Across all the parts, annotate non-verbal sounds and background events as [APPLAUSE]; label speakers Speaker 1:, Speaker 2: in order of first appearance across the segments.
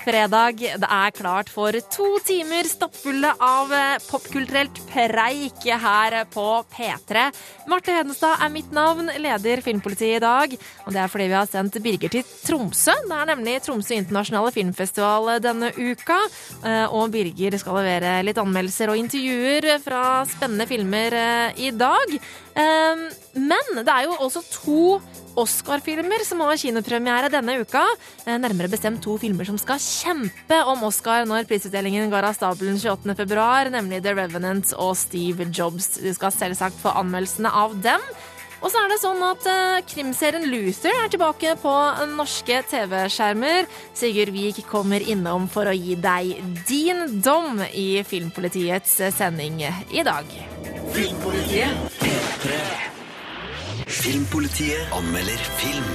Speaker 1: Fredag. Det er klart for to timer stappfulle av eh, popkulturelt preik her på P3. Marte Hedenstad er mitt navn, leder Filmpolitiet i dag. Og det er fordi vi har sendt Birger til Tromsø. Det er nemlig Tromsø internasjonale filmfestival denne uka. Eh, og Birger skal levere litt anmeldelser og intervjuer fra spennende filmer eh, i dag. Men det er jo også to Oscar-filmer som har kinopremiere denne uka. Eh, nærmere bestemt to filmer som skal kjempe om Oscar når prisutdelingen går av stabelen 28.2, nemlig The Revenant og Steve Jobs. Du skal selvsagt få anmeldelsene av dem. Og så er det sånn at uh, krimserien Luther er tilbake på norske TV-skjermer. Sigurd Vik kommer innom for å gi deg din dom i Filmpolitiets sending i dag. Filmpolitiet P3
Speaker 2: Filmpolitiet anmelder film.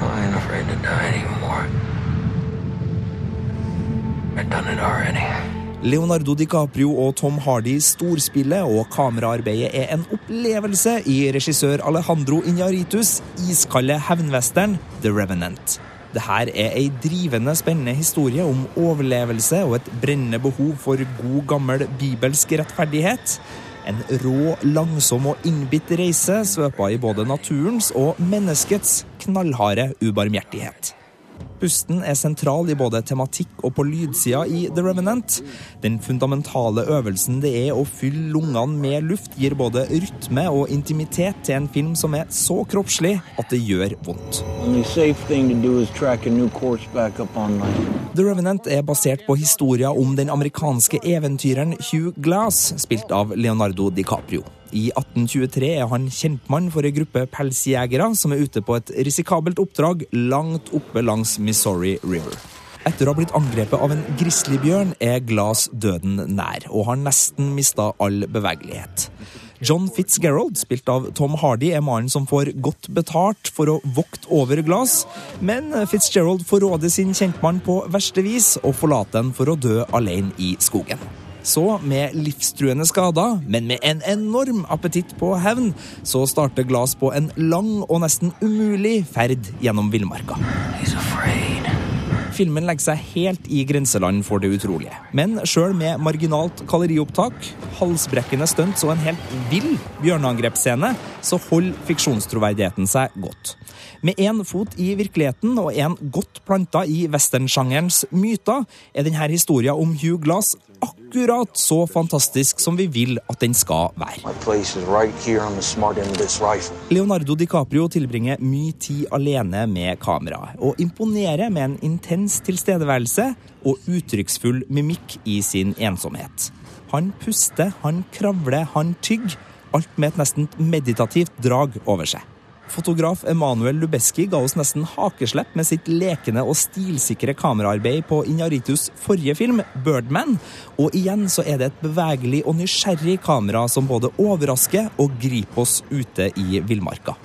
Speaker 2: I ain't afraid to die anymore. I've done it already. Leonardo DiCaprio og Tom Hardy storspillet og kameraarbeidet er en opplevelse i regissør Alejandro Iñaritus iskalde hevnwestern The Revenant. Dette er ei drivende spennende historie om overlevelse og et brennende behov for god, gammel bibelsk rettferdighet. En rå, langsom og innbitt reise svøpa i både naturens og menneskets knallharde ubarmhjertighet. Pusten er sentral i både tematikk og på lydsida i The Revenant. Den fundamentale øvelsen det er å fylle lungene med luft, gir både rytme og intimitet til en film som er så kroppslig at det gjør vondt. The Revenant er basert på historien om den amerikanske eventyreren Hugh Glass, spilt av Leonardo DiCaprio. I 1823 er han kjentmann for ei gruppe pelsjegere som er ute på et risikabelt oppdrag langt oppe langs Missouri River. Etter å ha blitt angrepet av en grizzlybjørn er Glass døden nær, og har nesten mista all bevegelighet. John Fitzgerald, spilt av Tom Hardy, er mannen som får godt betalt for å vokte over Glass, men Fitzgerald forråder sin kjentmann på verste vis og forlater den for å dø alene i skogen. Så, med livstruende skader, men med en enorm appetitt på hevn, så starter Glass på en lang og nesten umulig ferd gjennom villmarka. Filmen legger seg helt i grenseland for det utrolige. Men sjøl med marginalt kaloriopptak, halsbrekkende stunts og en helt vill bjørneangrepsscene, så holder fiksjonstroverdigheten seg godt. Med én fot i virkeligheten og én godt planta i westernsjangerens myter, er denne historien om Hugh Glass akkurat så fantastisk som vi vil at den skal være. Leonardo DiCaprio tilbringer mye tid alene med kamera, og imponerer med en intens tilstedeværelse og uttrykksfull mimikk i sin ensomhet. Han puster, han kravler, han tygger, alt med et nesten meditativt drag over seg. Fotograf Emanuel Lubeski ga oss nesten hakeslepp med sitt lekende og stilsikre kameraarbeid på Inaritus forrige film, 'Birdman'. Og igjen så er det et bevegelig og nysgjerrig kamera som både overrasker og griper oss ute i villmarka.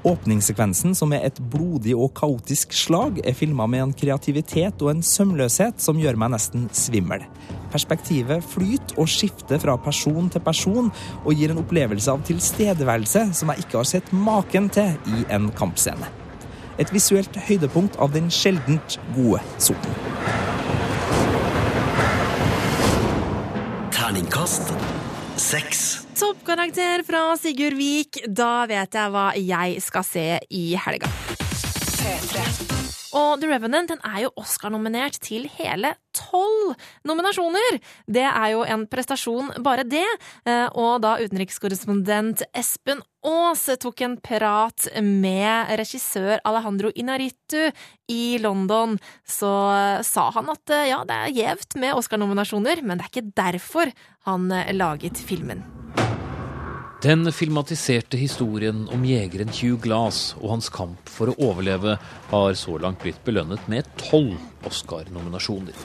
Speaker 2: Åpningssekvensen, som er et blodig og kaotisk slag, er filma med en kreativitet og en sømløshet som gjør meg nesten svimmel. Perspektivet flyter og skifter fra person til person og gir en opplevelse av tilstedeværelse som jeg ikke har sett maken til i en kampscene. Et visuelt høydepunkt av den sjeldent gode sorten.
Speaker 1: Terningkast seks. Toppkarakter fra Sigurd Vik. Da vet jeg hva jeg skal se i helga. Og The Revenant den er jo Oscar-nominert til hele tolv nominasjoner! Det er jo en prestasjon, bare det. Eh, og da utenrikskorrespondent Espen Aas tok en prat med regissør Alejandro Inaritu i London, så sa han at eh, ja, det er gjevt med Oscar-nominasjoner, men det er ikke derfor han eh, laget filmen.
Speaker 3: Den filmatiserte historien om jegeren Hugh Glass og hans kamp for å overleve har så langt blitt belønnet med tolv Oscar-nominasjoner.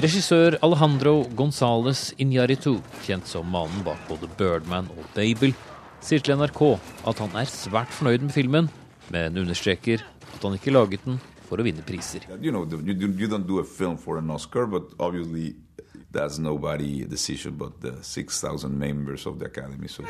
Speaker 3: Regissør Alejandro Gonzales Iñárritu, kjent som mannen bak både Birdman og Babel, sier til NRK at han er svært fornøyd med filmen, men understreker at han ikke laget den for å vinne priser. You know, you, you don't do film for an Oscar, but obviously that's nobody decision but the 6,000 members of the academy. So.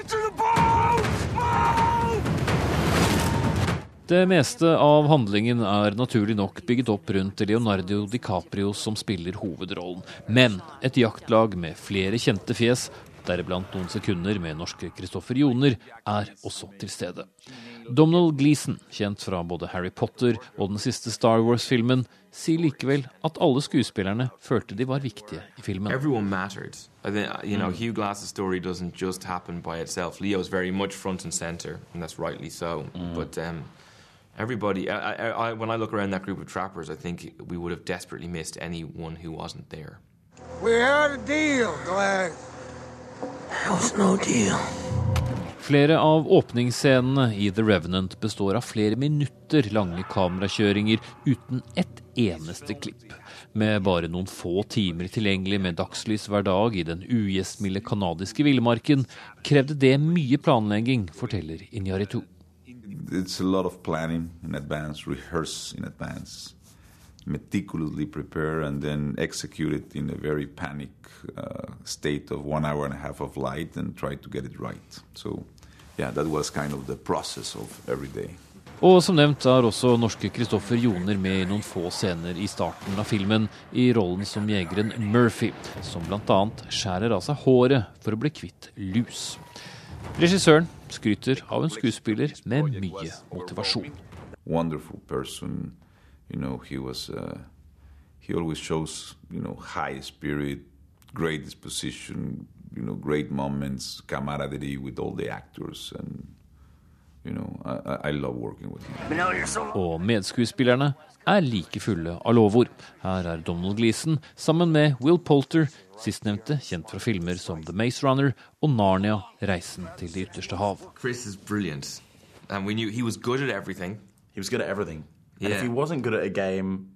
Speaker 3: Det meste av handlingen er naturlig nok bygget opp rundt Leonardo DiCaprio som spiller hovedrollen. Men et jaktlag med flere kjente fjes, deriblant noen sekunder med norske Kristoffer Joner, er også til stede. Donald Gleeson, kjent fra både Harry Potter og den siste Star Wars-filmen, sier likevel at alle skuespillerne følte de var viktige i filmen.
Speaker 4: Everyone mattered. I think, you know, Hugh Glass's story doesn't just happen by itself. Leo's very much front and center, and that's rightly so. But um, everybody, I, I, I, when I look around that group of trappers, I think we would have desperately missed anyone who wasn't there.
Speaker 5: We had a deal, Glass.
Speaker 6: No.
Speaker 3: Flere av åpningsscenene i The Revenant består av flere minutter lange kamerakjøringer uten ett eneste klipp. Med bare noen få timer tilgjengelig med dagslys hver dag i den ugjestmilde canadiske villmarken, krevde det mye planlegging, forteller Injaritu.
Speaker 7: It's a lot of planning in advance, rehearse in advance, meticulously prepare and then execute it in a very panic uh, state of one hour and a half of light and try to get it right. So, yeah, that was kind of the process of every day.
Speaker 3: Og som nevnt er også norske Kristoffer Joner med i noen få scener i starten av filmen, i rollen som jegeren Murphy, som bl.a. skjærer av seg håret for å bli kvitt lus. Regissøren skryter av en skuespiller med mye motivasjon.
Speaker 7: Wonderful person, you know, he was, uh, he always shows, you know, high spirit, great disposition, you know, great moments, camaraderie with all the actors and you know, I, I love working with him.
Speaker 3: Og medskuespillerne er like fulle av lovord. Her er Donald Gleeson sammen med Will Polter, sistnevnte kjent fra filmer som The Maze Runner og Narnia, Reisen til det ytterste hav.
Speaker 4: Chris is brilliant, and we knew he was good at everything.
Speaker 8: He was good at everything. And
Speaker 4: Yeah.
Speaker 8: if he wasn't good at a game,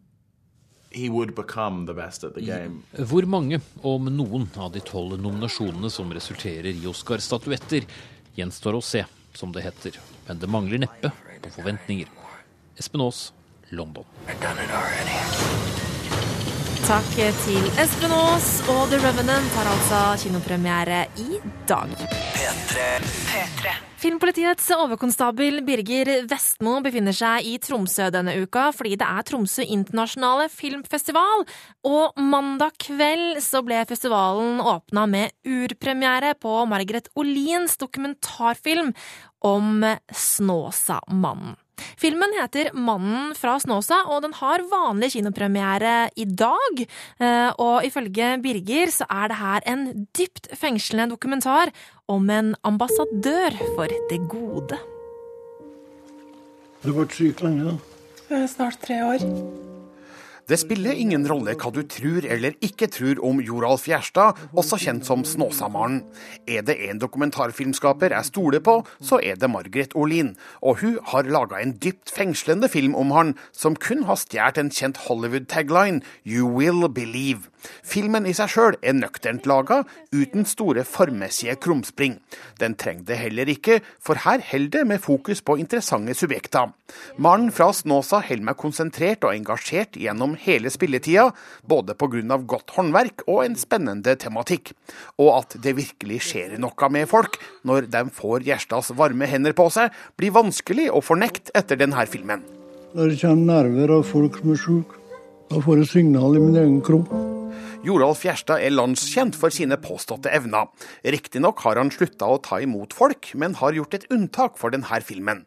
Speaker 8: he would become the best at the game.
Speaker 3: Hvor mange, om noen, av de tolv nominasjonene som resulterer i Oscar-statuetter, gjenstår å se, som det heter. Men det mangler neppe på forventninger. Espen Aas, London.
Speaker 1: Takk til Espen Aas, og The Revenant har altså kinopremiere i dag. Filmpolitiets overkonstabel Birger Vestmo befinner seg i Tromsø denne uka fordi det er Tromsø internasjonale filmfestival, og mandag kveld så ble festivalen åpna med urpremiere på Margaret Olins dokumentarfilm om Snåsamannen. Filmen heter Mannen fra Snåsa, og den har vanlig kinopremiere i dag. Eh, Og ifølge Birger så er det her en dypt fengslende dokumentar om en ambassadør for det gode.
Speaker 5: Du har vært syk lenge, da?
Speaker 9: Snart tre år.
Speaker 10: Det spiller ingen rolle hva du tror eller ikke tror om Joralf Gjerstad, også kjent som Snåsamannen. Er det en dokumentarfilmskaper jeg stoler på, så er det Margaret Olin. Og hun har laga en dypt fengslende film om han, som kun har stjålet en kjent Hollywood-tagline, You Will Believe. Filmen i seg sjøl er nøkternt laga, uten store formmessige krumspring. Den trenger det heller ikke, for her holder det med fokus på interessante subjekter. Mannen fra Snåsa holder meg konsentrert og engasjert gjennom hele spilletida, både pga. godt håndverk og en spennende tematikk. Og at det virkelig skjer noe med folk når de får Gjerstads varme hender på seg, blir vanskelig å fornekte etter denne filmen.
Speaker 5: Det kommer nerver av folk som er sjuke, da får jeg signal i min egen kropp.
Speaker 10: Joralf Gjerstad er landskjent for sine påståtte evner. Riktignok har han slutta å ta imot folk, men har gjort et unntak for denne filmen.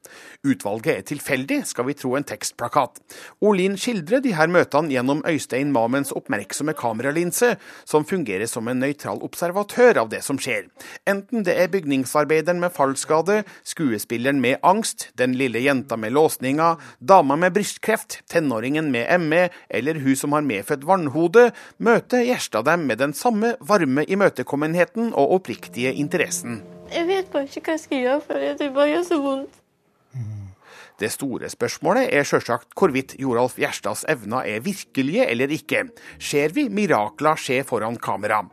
Speaker 10: Utvalget er tilfeldig, skal vi tro en tekstplakat. Olin skildrer de her møtene gjennom Øystein Mamens oppmerksomme kameralinse, som fungerer som en nøytral observatør av det som skjer. Enten det er bygningsarbeideren med fallskade, skuespilleren med angst, den lille jenta med låsninga, dama med brystkreft, tenåringen med ME eller hun som har medfødt vannhode, møter Gjerstad dem med den samme varme imøtekommenheten og oppriktige interessen.
Speaker 9: Jeg vet bare ikke hva jeg skal gjøre, for det bare gjør så vondt.
Speaker 10: Det store spørsmålet er sjølsagt hvorvidt Joralf Gjerstads evner er virkelige eller ikke. Ser vi mirakler skje foran kamera?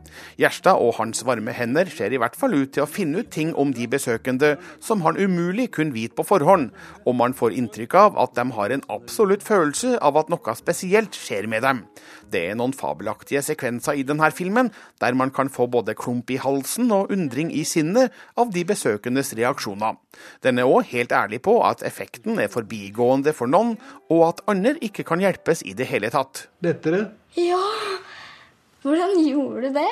Speaker 10: Gjerstad og hans varme hender ser i hvert fall ut til å finne ut ting om de besøkende som han umulig kunne vite på forhånd, og man får inntrykk av at de har en absolutt følelse av at noe spesielt skjer med dem. Det er noen fabelaktige sekvenser i denne filmen, der man kan få både klump i halsen og undring i sinnet av de besøkendes reaksjoner. Den er òg helt ærlig på at effekten er forbigående for noen, og at andre ikke kan hjelpes i det hele tatt.
Speaker 5: Dette?
Speaker 9: Ja! Hvordan gjorde du det?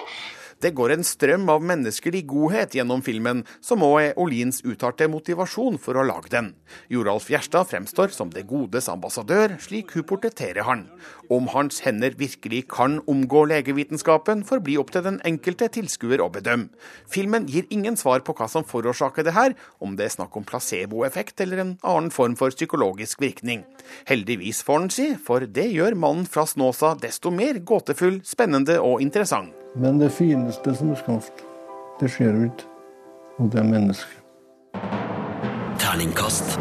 Speaker 10: Det går en strøm av menneskelig godhet gjennom filmen, som òg er Olins uttalte motivasjon for å lage den. Joralf Gjerstad fremstår som det godes ambassadør, slik hun portretterer han. Om hans hender virkelig kan omgå legevitenskapen, får bli opp til den enkelte tilskuer å bedømme. Filmen gir ingen svar på hva som forårsaker det her, om det er snakk om placeboeffekt eller en annen form for psykologisk virkning. Heldigvis, får han si, for det gjør mannen fra Snåsa desto mer gåtefull, spennende og interessant.
Speaker 5: Men det fineste som er skapt, det skjer jo ikke. Og det er mennesket.
Speaker 6: Terningkast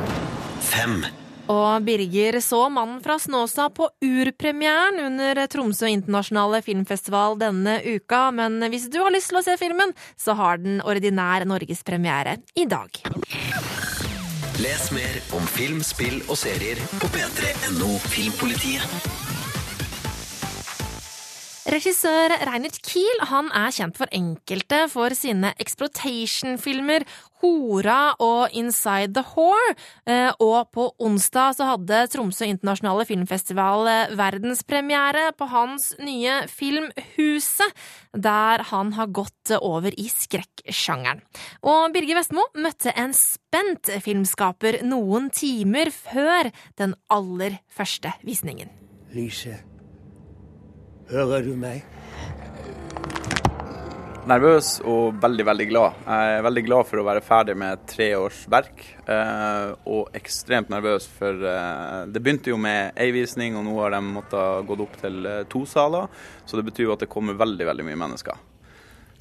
Speaker 6: fem.
Speaker 1: Og Birger så mannen fra Snåsa på urpremieren under Tromsø internasjonale filmfestival denne uka, men hvis du har lyst til å se filmen, så har den ordinær norgespremiere i dag.
Speaker 6: Les mer om film, spill og serier på p3.no Filmpolitiet.
Speaker 1: Regissør Reinert Kiel han er kjent for enkelte for sine exploitation-filmer Hora og Inside the Whore. Eh, Og på onsdag så hadde Tromsø internasjonale filmfestival eh, verdenspremiere på hans nye film Huset, der han har gått over i skrekksjangeren. Og Birger Vestmo møtte en spent filmskaper noen timer før den aller første visningen.
Speaker 6: Lise, hører du meg?
Speaker 11: Nervøs og veldig, veldig glad. Jeg er veldig glad for å være ferdig med tre års verk, eh, og ekstremt nervøs for eh, Det begynte jo med én visning, og nå har de måttet gå opp til eh, to saler. Så det betyr jo at det kommer veldig, veldig mye mennesker.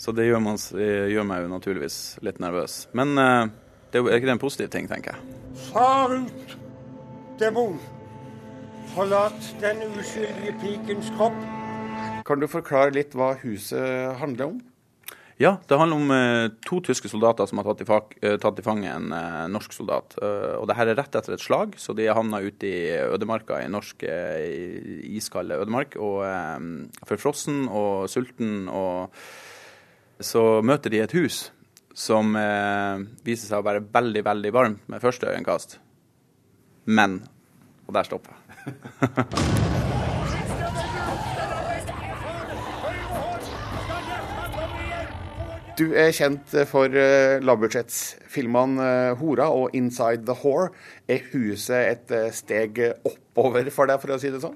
Speaker 11: Så det gjør, man, gjør meg jo naturligvis litt nervøs. Men det er jo er ikke det en positiv ting, tenker jeg.
Speaker 12: Far ut, demon. Forlat den uskyldige pikens kropp.
Speaker 10: Kan du forklare litt hva huset handler om?
Speaker 11: Ja, det handler om eh, to tyske soldater som har tatt i, fak, eh, tatt i fange en eh, norsk soldat. Og det her er rett etter et slag, så de havna ute i ødemarka i norsk iskalde ødemark. Og forfrossen og sulten. Og så møter de et hus som viser seg å være veldig, veldig varmt med første øyekast. Men Og der stopper jeg. [LAUGHS]
Speaker 10: Du er kjent for uh, lavbudsjettsfilmene eh, 'Hora' og 'Inside the Whore'. Er huset et eh, steg oppover for deg, for å si det sånn?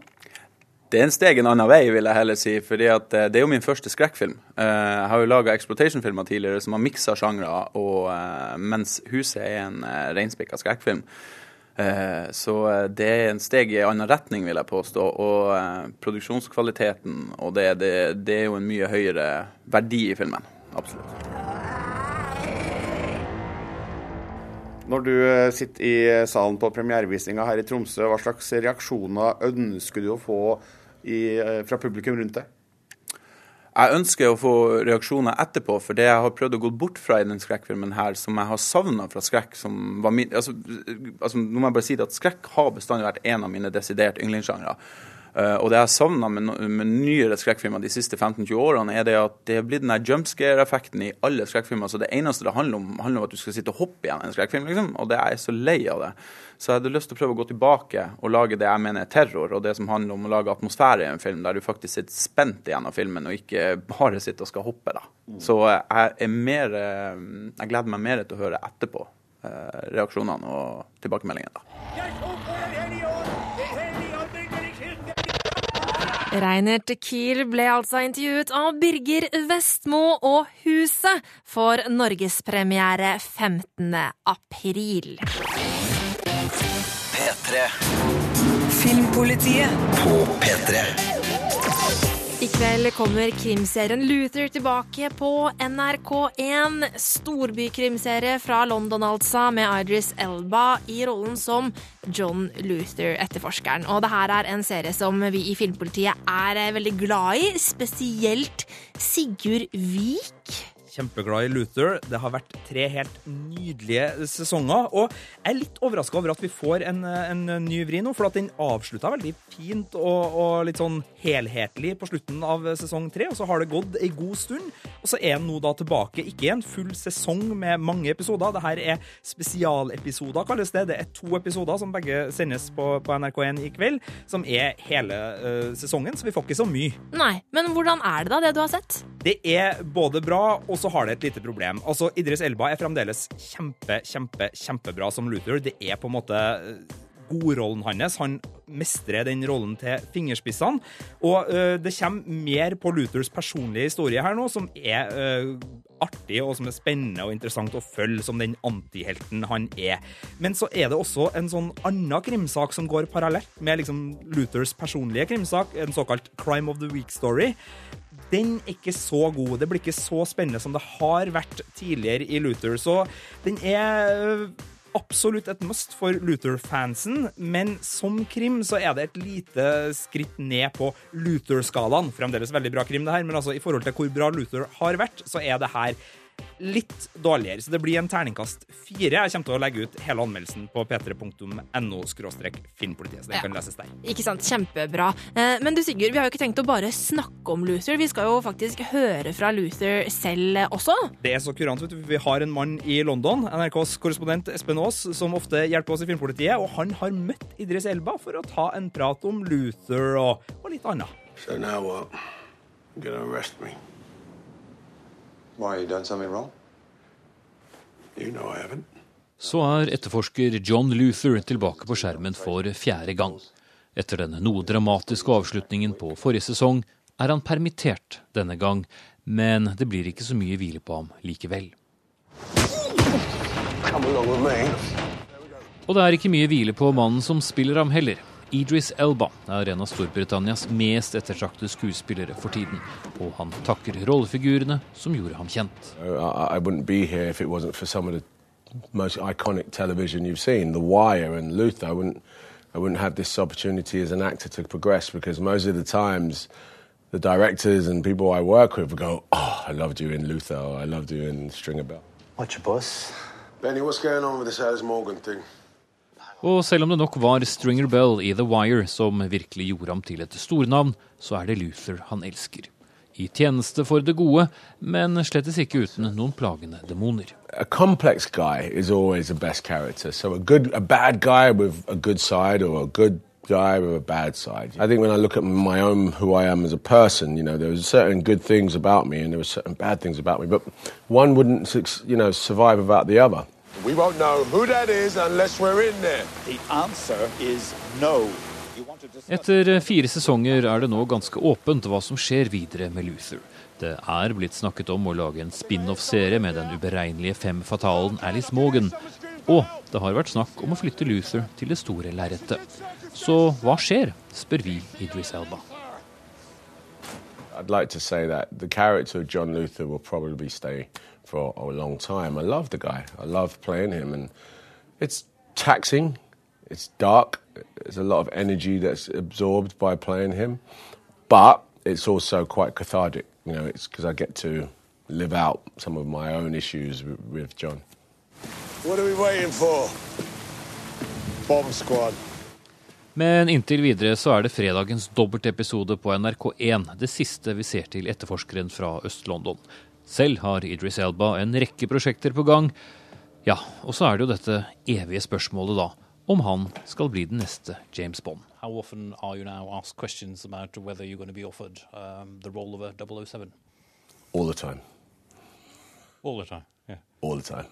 Speaker 11: Det er en steg en annen vei, vil jeg heller si. fordi eh, Det er jo min første skrekkfilm. Eh, Jeg har jo laga exploitation-filmer tidligere som har miksa sjangre, eh, mens 'Huset' er en eh, reinspikka skrekkfilm. Eh, Så eh, det er en steg i en annen retning, vil jeg påstå. Og eh, produksjonskvaliteten og det, det, det er jo en mye høyere verdi i filmen. Absolutt.
Speaker 10: Når du eh, sitter i eh, salen på premierevisninga her i Tromsø, hva slags reaksjoner ønsker du å få i, eh, fra publikum rundt deg?
Speaker 11: Jeg ønsker å få reaksjoner etterpå, for det jeg har prøvd å gå bort fra i den skrekkfilmen her, som jeg har savna fra skrekk som var min altså, altså, Nå må jeg bare si det at skrekk har bestandig vært en av mine desidert yndlingssjangre. Eh, og det jeg har savna med, med nyere skrekkfilmer de siste 15-20 årene, er det at det er blitt den der jumpscare-effekten i alle skrekkfilmer. Så det eneste det handler om, handler om at du skal sitte og hoppe igjen en skrekkfilm, liksom. Og det er jeg så lei av det. Så jeg hadde lyst til å prøve å gå tilbake og lage det jeg mener er terror, og det som handler om å lage atmosfære i en film, der du faktisk sitter spent igjennom filmen, og ikke bare sitter og skal hoppe, da. Så eh, jeg er mer eh, Jeg gleder meg mer til å høre etterpå eh, reaksjonene og tilbakemeldingene. da.
Speaker 1: Reinert Kiel ble altså intervjuet av Birger Vestmo og Huset for norgespremiere 15. april.
Speaker 6: P3. Filmpolitiet på P3.
Speaker 1: I kveld kommer krimserien Luther tilbake på NRK1. Storbykrimserie fra London, altså, med Idris Elba i rollen som John Luther, etterforskeren. Og det her er en serie som vi i Filmpolitiet er eh, veldig glad i. Spesielt Sigurd Vik.
Speaker 2: Kjempeglad i Luther. Det har vært tre helt nydelige sesonger. Og jeg er litt overraska over at vi får en, en ny vri nå, for at den avslutta veldig fint og, og, litt sånn helhetlig på slutten av sesong tre. Og så har det gått ei god stund, og så er den nå da tilbake. Ikke en full sesong med mange episoder. Det her er spesialepisoder, kalles det. Det er to episoder som begge sendes på, på NRK1 i kveld, som er hele uh, sesongen, så vi får ikke så mye.
Speaker 1: Nei, men hvordan er det da, det du har sett?
Speaker 2: Det er både bra, og så har det et lite problem. Altså, Idris Elba er fremdeles kjempe, kjempe, kjempebra som Luther. Det er på en måte eh, godrollen hans. Han mestrer den rollen til fingerspissene. Og uh, det kommer mer på Luthers personlige historie her nå, som er uh, artig og som er spennende og interessant å følge som den antihelten han er. Men så er det også en sånn annen krimsak som går parallelt med liksom Luthers personlige krimsak, en såkalt Crime of the Week-story den er ikke så god. Det blir ikke så spennende som det har vært tidligere i Luther. Så den er absolutt et must for Luther-fansen, men som krim så er det et lite skritt ned på Luther-skalaen. Fremdeles veldig bra krim, det her, men altså i forhold til hvor bra Luther har vært, så er det her litt dårligere. Så det blir en terningkast fire. Jeg kommer til å legge ut hele anmeldelsen på p3.no filmpolitiet, så den ja. kan leses der.
Speaker 1: Ikke sant. Kjempebra. Eh, men du Sigurd, vi har jo ikke tenkt å bare snakke om Luther. Vi skal jo faktisk høre fra Luther selv også.
Speaker 2: Det er så kurant, vet du. Vi har en mann i London, NRKs korrespondent Espen Aas, som ofte hjelper oss i Filmpolitiet, og han har møtt Idris Elba for å ta en prat om Luther og, og litt annet.
Speaker 13: So now what? You're gonna arrest me.
Speaker 14: Why, you done something wrong?
Speaker 13: You know I haven't.
Speaker 3: Så er etterforsker John Luther tilbake på skjermen for fjerde gang. Etter den noe dramatiske avslutningen på forrige sesong er han permittert denne gang, men det blir ikke så mye hvile på ham likevel. Og det er ikke mye hvile på mannen som spiller ham heller. Idris Elba er en av Storbritannias mest ettertraktede skuespillere for tiden, og han takker rollefigurene som gjorde ham kjent.
Speaker 13: most iconic television you've seen, The Wire and Luther. I wouldn't, I wouldn't have this opportunity as an actor to progress because most of the times the directors and people I work with would go, Oh, I loved you in Luther, or I loved you in Stringer Bell.
Speaker 14: What's your boss?
Speaker 13: Benny, what's going on with this Alice Morgan thing?
Speaker 3: Og selv om det nok var Stringer Bell i The Wire som virkelig gjorde ham til et stornavn, så er det Luther han elsker. I tjeneste for det gode, men slettes ikke uten noen plagende demoner.
Speaker 13: A complex guy is always the best character. So bad guy with a good side, or a good guy with a bad side. I think when I look at my own who I am as a person, you know, there were certain good things about me and there were certain bad things about me, but one wouldn't, you know, survive without the other.
Speaker 14: We won't know who that is unless we're in there. The answer is no.
Speaker 3: Etter fire sesonger er det nå ganske åpent hva som skjer videre med Luther. Det er blitt snakket om å lage en spin-off-serie med den uberegnelige fem fatalen Alice Morgan. Og det har vært snakk om å flytte Luther til det store lerretet. Så hva skjer, spør vi Idris Elba.
Speaker 13: I'd like to say that the character of John Luther will probably stay for a long time. I love the guy. I love playing him, and it's taxing. It's dark. There's a lot of energy that's absorbed by playing him, but it's also quite cathartic. You know, it's because I get to live out some of my own issues with, John.
Speaker 14: What are we waiting for? Bomb squad.
Speaker 3: Men inntil videre så er det fredagens dobbeltepisode på NRK1 det siste vi ser til etterforskeren fra Øst-London. Selv har Idris Elba en rekke prosjekter på gang. Ja, og så er det jo dette evige spørsmålet, da, om han skal bli den neste James Bond.
Speaker 15: How often are you now asked questions about whether you're going to be offered um, the role of a 007?
Speaker 13: All the time.
Speaker 15: All the time, yeah.
Speaker 13: All the time.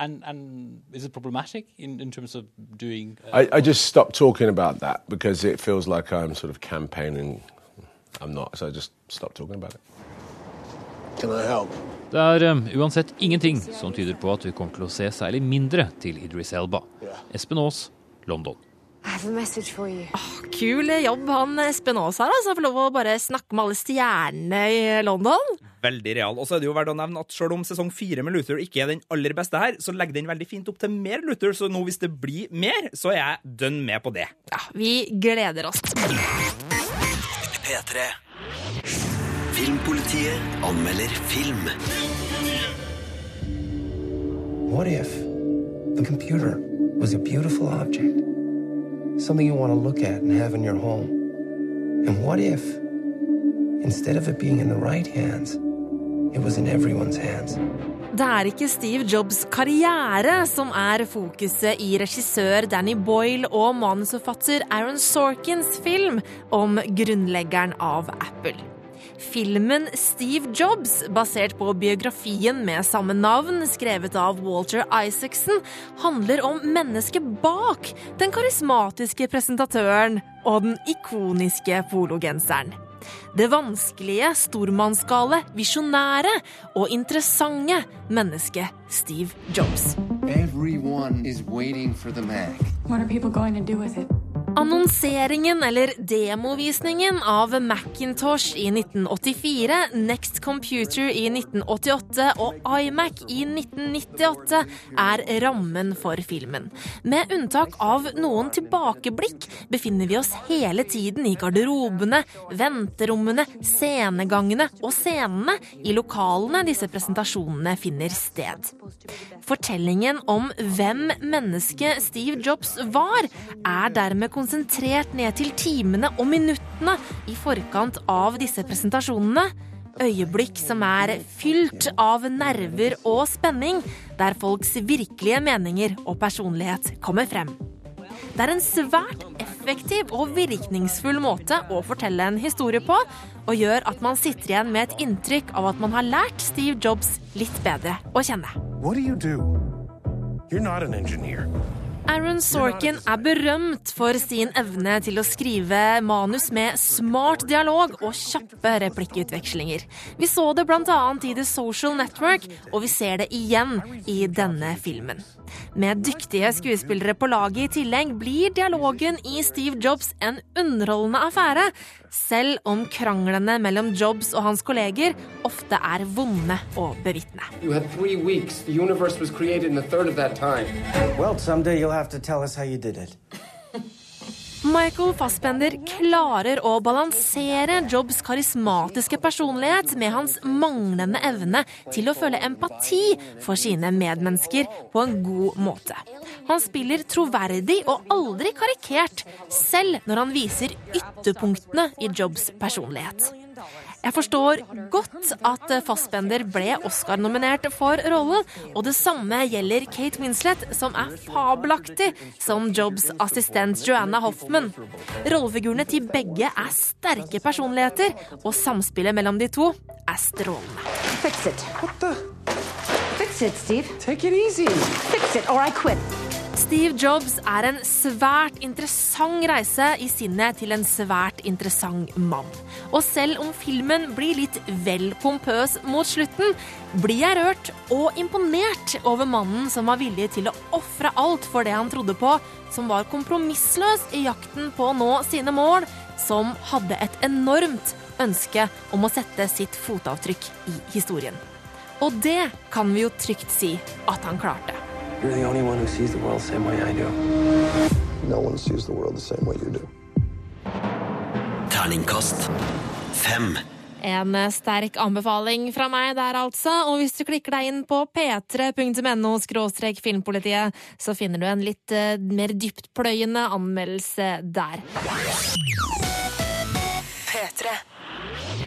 Speaker 15: And and is it problematic in, in terms of doing?
Speaker 13: Uh, I, I just stopped talking about that because it feels like I'm sort of campaigning. I'm not, so I just stopped talking about it.
Speaker 3: Det er um, uansett ingenting som tyder på at vi kommer til å se særlig mindre til Idris Elba. Espen Aas, London.
Speaker 1: Oh, kul jobb han Espen Aas har. Altså, Får lov å bare snakke med alle stjernene i London.
Speaker 2: Veldig real. Og så er det jo verdt å nevne at selv om sesong fire med Luther ikke er den aller beste her, så legger den veldig fint opp til mer Luther. Så nå hvis det blir mer, så er jeg dønn med på det.
Speaker 1: Ja, Vi gleder oss.
Speaker 6: P3. Filmpolitiet anmelder film.
Speaker 16: What if the computer was a beautiful object? Something you want to look at and have in your home? And what if, instead of it being in the right hands,
Speaker 1: Det er ikke Steve Jobs' karriere som er fokuset i regissør Danny Boyle og manusforfatter Aaron Sorkins film om grunnleggeren av Apple. Filmen Steve Jobs, basert på biografien med samme navn, skrevet av Walter Isaacson, handler om mennesket bak den karismatiske presentatøren og den ikoniske pologenseren. Det vanskelige, stormannsgale, visjonære og interessante mennesket Steve Jobs.
Speaker 17: Everyone is waiting for the Mac.
Speaker 18: What are people going to do with it?
Speaker 1: Annonseringen, eller demovisningen, av Macintosh i 1984, Next Computer i 1988 og iMac i 1998 er rammen for filmen. Med unntak av noen tilbakeblikk befinner vi oss hele tiden i garderobene, venterommene, scenegangene og scenene i lokalene disse presentasjonene finner sted. Fortellingen om hvem mennesket Steve Jobs var, er dermed konsentrert ned til timene og minuttene i forkant av disse presentasjonene. Øyeblikk som er fylt av nerver og spenning, der folks virkelige meninger og personlighet kommer frem. Det er en svært effektiv og virkningsfull måte å fortelle en historie på, og gjør at man sitter igjen med et inntrykk av at man har lært Steve Jobs litt bedre å kjenne.
Speaker 19: What do you do? You're not an engineer.
Speaker 1: Aaron Sorkin er berømt for sin evne til å skrive manus med smart dialog og kjappe replikkutvekslinger. Vi så det bl.a. i The Social Network, og vi ser det igjen i denne filmen. Med dyktige skuespillere på laget i tillegg blir dialogen i Steve Jobs en underholdende affære, selv om kranglene mellom Jobs og hans kolleger ofte er vonde å bevitne.
Speaker 17: You had three weeks. The universe was created in a third of that time.
Speaker 16: Well,
Speaker 1: Michael Fassbender klarer å balansere Jobs karismatiske personlighet med hans manglende evne til å føle empati for sine medmennesker på en god måte. Han spiller troverdig og aldri karikert, selv når han viser ytterpunktene i Jobs personlighet. Jeg forstår godt at Fassbender ble Oscar-nominert for rollen, og det samme gjelder Kate Winslet, som er fabelaktig som Jobs assistent Joanna Hoffman. Rollefigurene til begge er sterke personligheter, og samspillet mellom de to er strålende.
Speaker 20: Fix it. What the? Fix it, Steve. Take it easy. Fix it, or I quit.
Speaker 1: Steve Jobs er en svært interessant reise i sinnet til en svært interessant mann. Og selv om filmen blir litt vel pompøs mot slutten, blir jeg rørt og imponert over mannen som var villig til å ofre alt for det han trodde på, som var kompromissløs i jakten på å nå sine mål, som hadde et enormt ønske om å sette sitt fotavtrykk i historien. Og det kan vi jo trygt si at han klarte.
Speaker 16: You're the only one who sees the world the same way I do.
Speaker 21: No one sees the world the same way you do.
Speaker 6: Terningkast fem.
Speaker 1: En sterk anbefaling fra meg der, altså. Og hvis du klikker deg inn på p3.no filmpolitiet, så finner du en litt uh, mer dyptpløyende anmeldelse der.
Speaker 6: P3.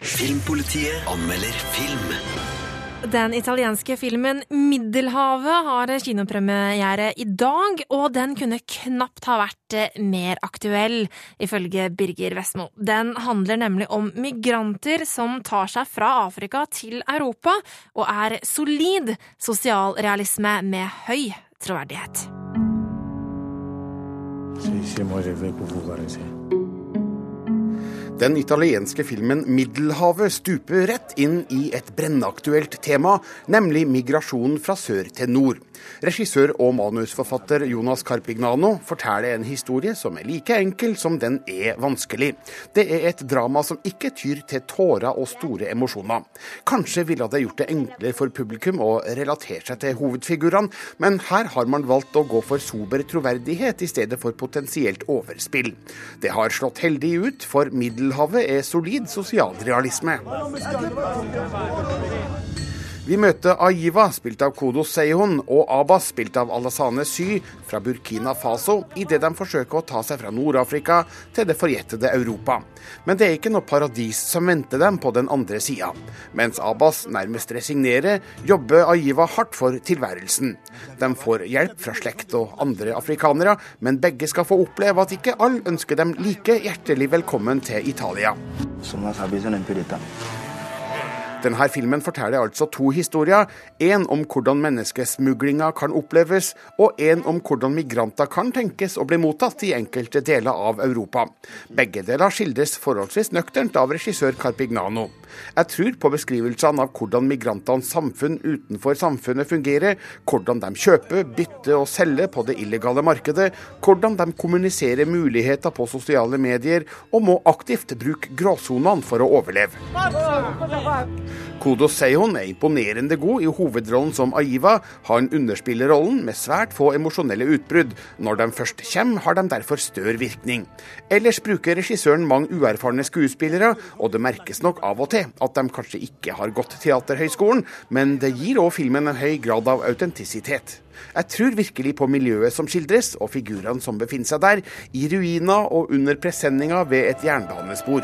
Speaker 6: Filmpolitiet anmelder film.
Speaker 1: Den italienske filmen 'Middelhavet' har kinopremiere i dag, og den kunne knapt ha vært mer aktuell, ifølge Birger Vestmo. Den handler nemlig om migranter som tar seg fra Afrika til Europa, og er solid sosialrealisme med høy troverdighet.
Speaker 10: Den italienske filmen 'Middelhavet' stuper rett inn i et brennaktuelt tema, nemlig migrasjon fra sør til nord. Regissør og manusforfatter Jonas Carpignano forteller en historie som er like enkel som den er vanskelig. Det er et drama som ikke tyr til tårer og store emosjoner. Kanskje ville det gjort det enklere for publikum å relatere seg til hovedfigurene, men her har man valgt å gå for sober troverdighet i stedet for potensielt overspill. Det har slått heldig ut, for Middelhavet Middelhavet er solid sosialrealisme. Vi møter Aiva, spilt av Kodo Seihon, og Abbas, spilt av Alassane Sy, fra Burkina Faso, idet de forsøker å ta seg fra Nord-Afrika til det forjettede Europa. Men det er ikke noe paradis som venter dem på den andre sida. Mens Abbas nærmest resignerer, jobber Aiva hardt for tilværelsen. De får hjelp fra slekt og andre afrikanere, men begge skal få oppleve at ikke alle ønsker dem like hjertelig velkommen til Italia. Denne filmen forteller altså to historier. En om hvordan menneskesmuglinga kan oppleves, og en om hvordan migranter kan tenkes å bli mottatt i enkelte deler av Europa. Begge deler skildres forholdsvis nøkternt av regissør Carpignano. Jeg tror på beskrivelsene av hvordan migrantenes samfunn utenfor samfunnet fungerer, hvordan de kjøper, bytter og selger på det illegale markedet, hvordan de kommuniserer muligheter på sosiale medier, og må aktivt bruke gråsonene for å overleve. Kodo Seihon er imponerende god i hovedrollen som Aiva. Han underspiller rollen med svært få emosjonelle utbrudd. Når de først kommer, har de derfor større virkning. Ellers bruker regissøren mange uerfarne skuespillere, og det merkes nok av og til at de kanskje ikke har gått Teaterhøgskolen, men det gir òg filmen en høy grad av autentisitet. Jeg tror virkelig på miljøet som skildres, og figurene som befinner seg der, i ruiner og under presenninga ved et jernbanespor.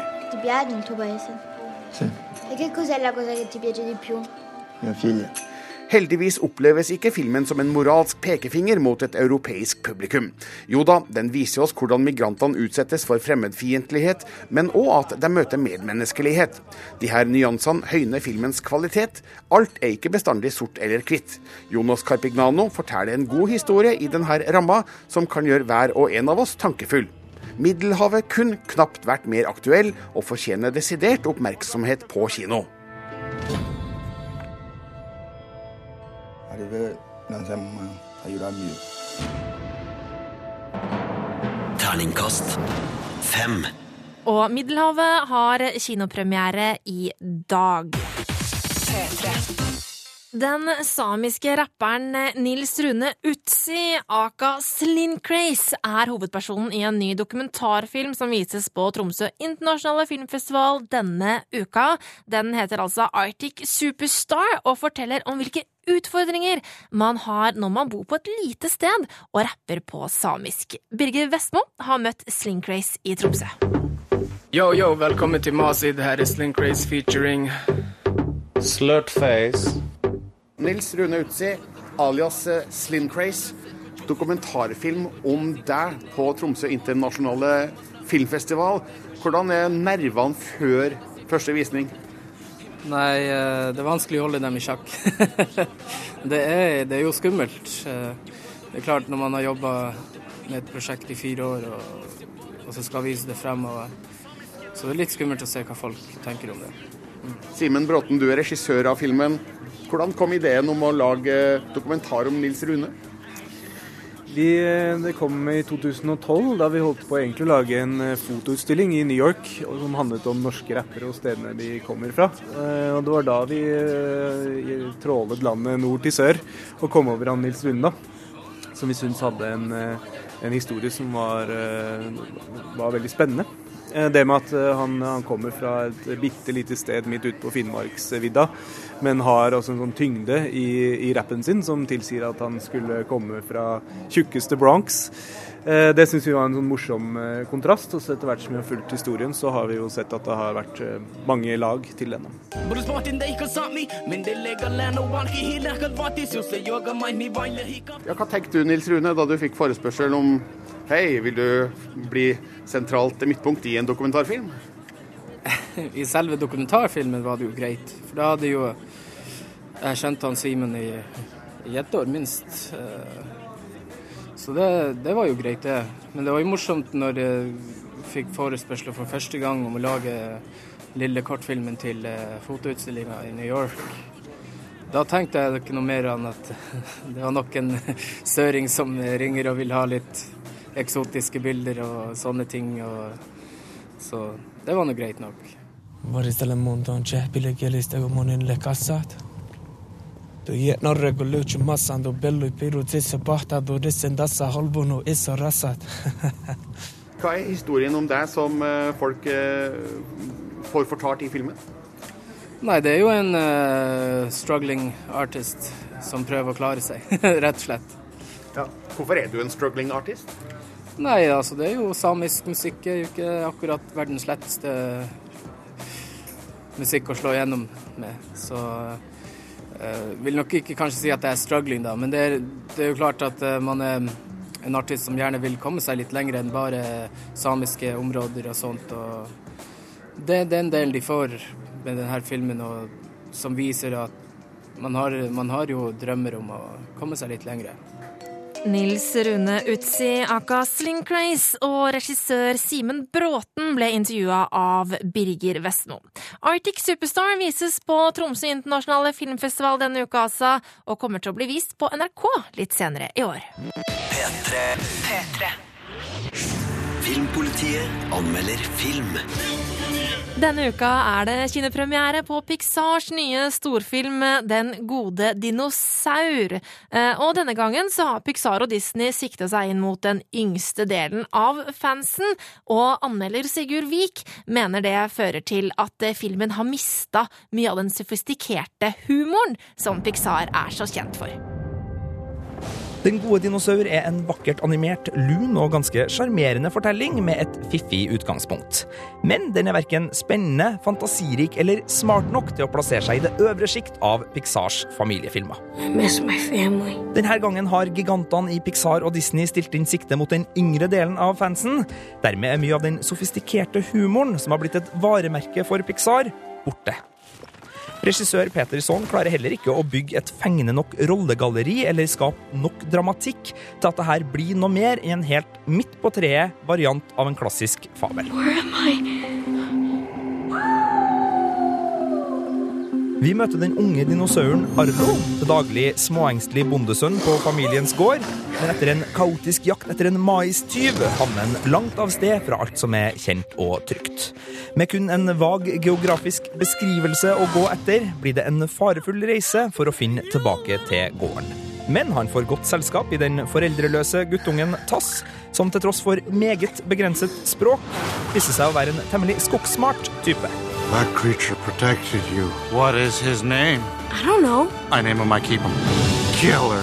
Speaker 9: Ti
Speaker 10: Heldigvis oppleves ikke filmen som en moralsk pekefinger mot et europeisk publikum. Jo da, den viser oss hvordan migrantene utsettes for fremmedfiendtlighet, men òg at de møter medmenneskelighet. De her nyansene høyner filmens kvalitet. Alt er ikke bestandig sort eller hvitt. Jonas Carpignano forteller en god historie i denne ramma, som kan gjøre hver og en av oss tankefull. Middelhavet kunne knapt vært mer aktuell, og fortjener desidert oppmerksomhet på kino.
Speaker 21: Arrivé dans un moment, ça ira mieux.
Speaker 6: Terningkast fem.
Speaker 1: Og Middelhavet har kinopremiere i dag. Den samiske rapperen Nils Rune Utsi, aka Slim er hovedpersonen i en ny dokumentarfilm som vises på Tromsø internasjonale filmfestival denne uka. Den heter altså Arctic Superstar og forteller om hvilke utfordringer man har når man bor på et lite sted og rapper på samisk. Birger Vestmo har møtt Slim i Tromsø.
Speaker 22: Yo, yo, velkommen til Masid. Her er Slincraze featuring
Speaker 10: Slurtface. Nils Rune Utsi, alias eh, Slim Craze. Dokumentarfilm om deg på Tromsø internasjonale filmfestival. Hvordan er nervene før første visning?
Speaker 22: Nei, eh, det er vanskelig å holde dem i sjakk. [LAUGHS] det, er, det er jo skummelt. Eh, Det er klart, når man har jobba med et prosjekt i fire år, og, og så skal vise det fremover, så det er litt skummelt å se hva folk tenker om det.
Speaker 10: Simen Bråten, du er regissør av filmen. Hvordan kom ideen om å lage dokumentar om Nils Rune?
Speaker 23: Vi, det kom i 2012, da vi holdt på å lage en eh, fotoutstilling i New York som handlet om norske rappere og stedene de kommer fra. Eh, Og Det var da vi eh, trålet landet nord til sør og kom over han Nils Rune, som vi syntes hadde en, eh, en historie som var, eh, var veldig spennende. Eh, Det med at eh, han, han kommer fra et bitte lite sted midt ute på Finnmarksvidda, men har også en sånn tyngde i, i rappen sin som tilsier at han skulle komme fra tjukkeste Bronx. Eh, Det syns vi var en sånn morsom kontrast. Og så etter hvert som vi har fulgt historien, så har vi jo sett at det har vært mange lag til denne.
Speaker 10: Ja, hva tenkte du Nils Rune da du fikk forespørsel om Hei, vil du bli sentralt midtpunkt i en dokumentarfilm? [LAUGHS]
Speaker 22: I selve dokumentarfilmen var det jo greit, for da hadde jo jeg kjent han Simen i, i ett år minst. Eh, Så det, det var jo greit, det. Men det var jo morsomt når jeg fikk forespørsler for første gang om å lage lille kortfilmen til eh, fotoutstillinga i New York. Da tenkte jeg ikke noe mer enn at [LAUGHS] det var nok en [LAUGHS] søring som ringer og vil ha litt eksotiske bilder og sånne ting. Og, så det var nå greit nok.
Speaker 24: ورسالة مونتون شهبي لجلس تغمون لكاسات تو يتنرق لوش ماسان دو بلو بيرو تيس بحتا دو رسن داسا هلبونو إسا راسات
Speaker 10: Hva er historien om deg som eh, folk eh, får fortalt i filmen?
Speaker 22: Nei, det er jo en eh, struggling artist som prøver å klare seg, [LAUGHS] rett og slett.
Speaker 10: Ja. Hvorfor er du en struggling artist?
Speaker 22: Nei, altså det er jo samisk musikk er jo ikke akkurat verdens letteste musikk å slå igjennom med. Så uh, vil nok ikke kanskje si at det er struggling, da. Men det er, det er jo klart at uh, man er en artist som gjerne vil komme seg litt lenger enn bare samiske områder og sånt. Og det er den delen de får med denne filmen, og som viser at man har, man har jo drømmer om å komme seg litt lenger.
Speaker 1: Nils Rune Utsi aka Slinkcraze og regissør Simen Bråten ble intervjua av Birger Vestmo. Arctic Superstar vises på Tromsø internasjonale filmfestival denne uka, altså, og kommer til å bli vist på NRK litt senere i år.
Speaker 6: P3. P3. Filmpolitiet anmelder film.
Speaker 1: Denne uka er det kinopremiere på Pixars nye storfilm Den gode dinosaur. Eh, Og denne gangen så har Pixar og Disney sikta seg inn mot den yngste delen av fansen, og anmelder Sigurd Vik mener det fører til at eh, filmen har mista mye av den sofistikerte humoren som Pixar er så kjent for.
Speaker 2: Den gode dinosaur er en vakkert animert, lun og ganske sjarmerende fortelling med et fiffig utgangspunkt. Men den er verken spennende, fantasirik eller smart nok til å plassere seg i det øvre sjikt av Pixars familiefilmer. Denne gangen har gigantene i Pixar og Disney stilt inn sikte mot den yngre delen av fansen. Dermed er mye av den sofistikerte humoren som har blitt et varemerke for Pixar, borte. Regissør Peter Song klarer heller ikke å bygge et fengende nok rollegalleri eller skape nok dramatikk til at det her blir noe mer enn en helt midt på treet variant av en klassisk fabel. Vi møter den unge dinosauren Arlo, til daglig småengstelig bondesønn på familiens gård. Men etter en kaotisk jakt etter en maistyv havner han langt av sted fra alt som er kjent og trygt. Med kun en vag geografisk beskrivelse å gå etter, blir det en farefull reise for å finne tilbake til gården. Men han får godt selskap i den foreldreløse guttungen Tass, som til tross for meget begrenset språk viser seg å være en temmelig skogsmart type.
Speaker 25: That creature protected you. What is his name?
Speaker 26: I don't know.
Speaker 25: I name him, I keep him. Killer.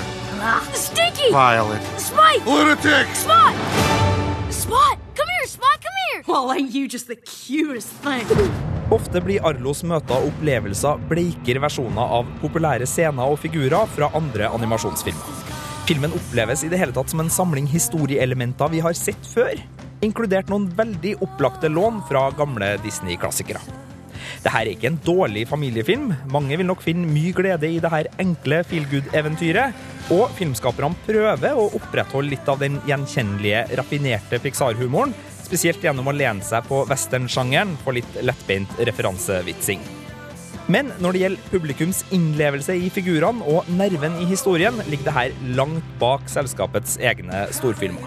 Speaker 26: Stinky!
Speaker 25: Violet.
Speaker 26: Spike!
Speaker 25: Lunatic!
Speaker 26: Spot! Spot! Come here, Spot, come here! Well, ain't you just the cutest thing?
Speaker 2: Ofte blir Arlos møter og opplevelser bleikere versjoner av populære scener og figurer fra andre animasjonsfilmer. Filmen oppleves i det hele tatt som en samling historieelementer vi har sett før, inkludert noen veldig opplagte lån fra gamle Disney-klassikere. Dette er ikke en dårlig familiefilm. Mange vil nok finne mye glede i dette enkle feelgood-eventyret. Og filmskaperne prøver å opprettholde litt av den gjenkjennelige, raffinerte Pixar-humoren, spesielt gjennom å lene seg på westernsjangeren for litt lettbeint referansevitsing. Men når det gjelder publikums innlevelse i figurene og nerven i historien, ligger det her langt bak selskapets egne storfilmer.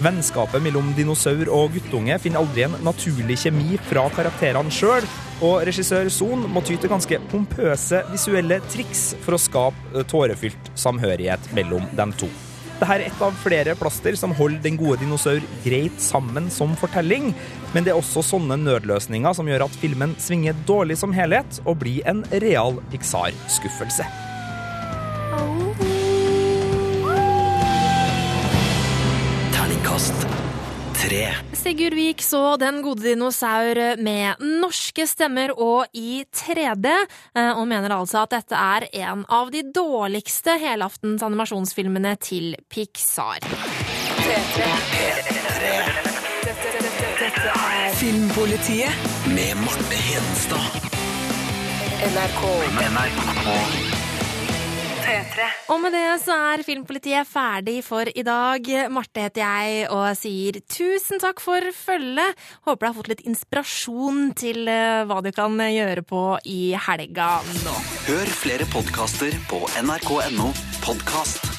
Speaker 2: Vennskapet mellom dinosaur og guttunge finner aldri en naturlig kjemi fra karakterene sjøl, og regissør Son må ty til ganske pompøse visuelle triks for å skape tårefylt samhørighet mellom dem to. Dette er et av flere plaster som holder Den gode dinosaur greit sammen som fortelling, men det er også sånne nødløsninger som gjør at filmen svinger dårlig som helhet og blir en real Pixar-skuffelse.
Speaker 6: Terningkast tre.
Speaker 1: Sigurd Vik så Den gode dinosaur med norske stemmer og i 3D, eh, og mener altså at dette er en av de dårligste helaftens animasjonsfilmene til Pixar.
Speaker 6: Filmpolitiet med Marte Hedenstad.
Speaker 27: NRK.
Speaker 1: Og med det så er Filmpolitiet ferdig for i dag. Marte heter jeg og sier tusen takk for følget. Håper du har fått litt inspirasjon til eh, hva du kan gjøre på i helga nå.
Speaker 6: Hør flere podkaster på nrk.no podkast.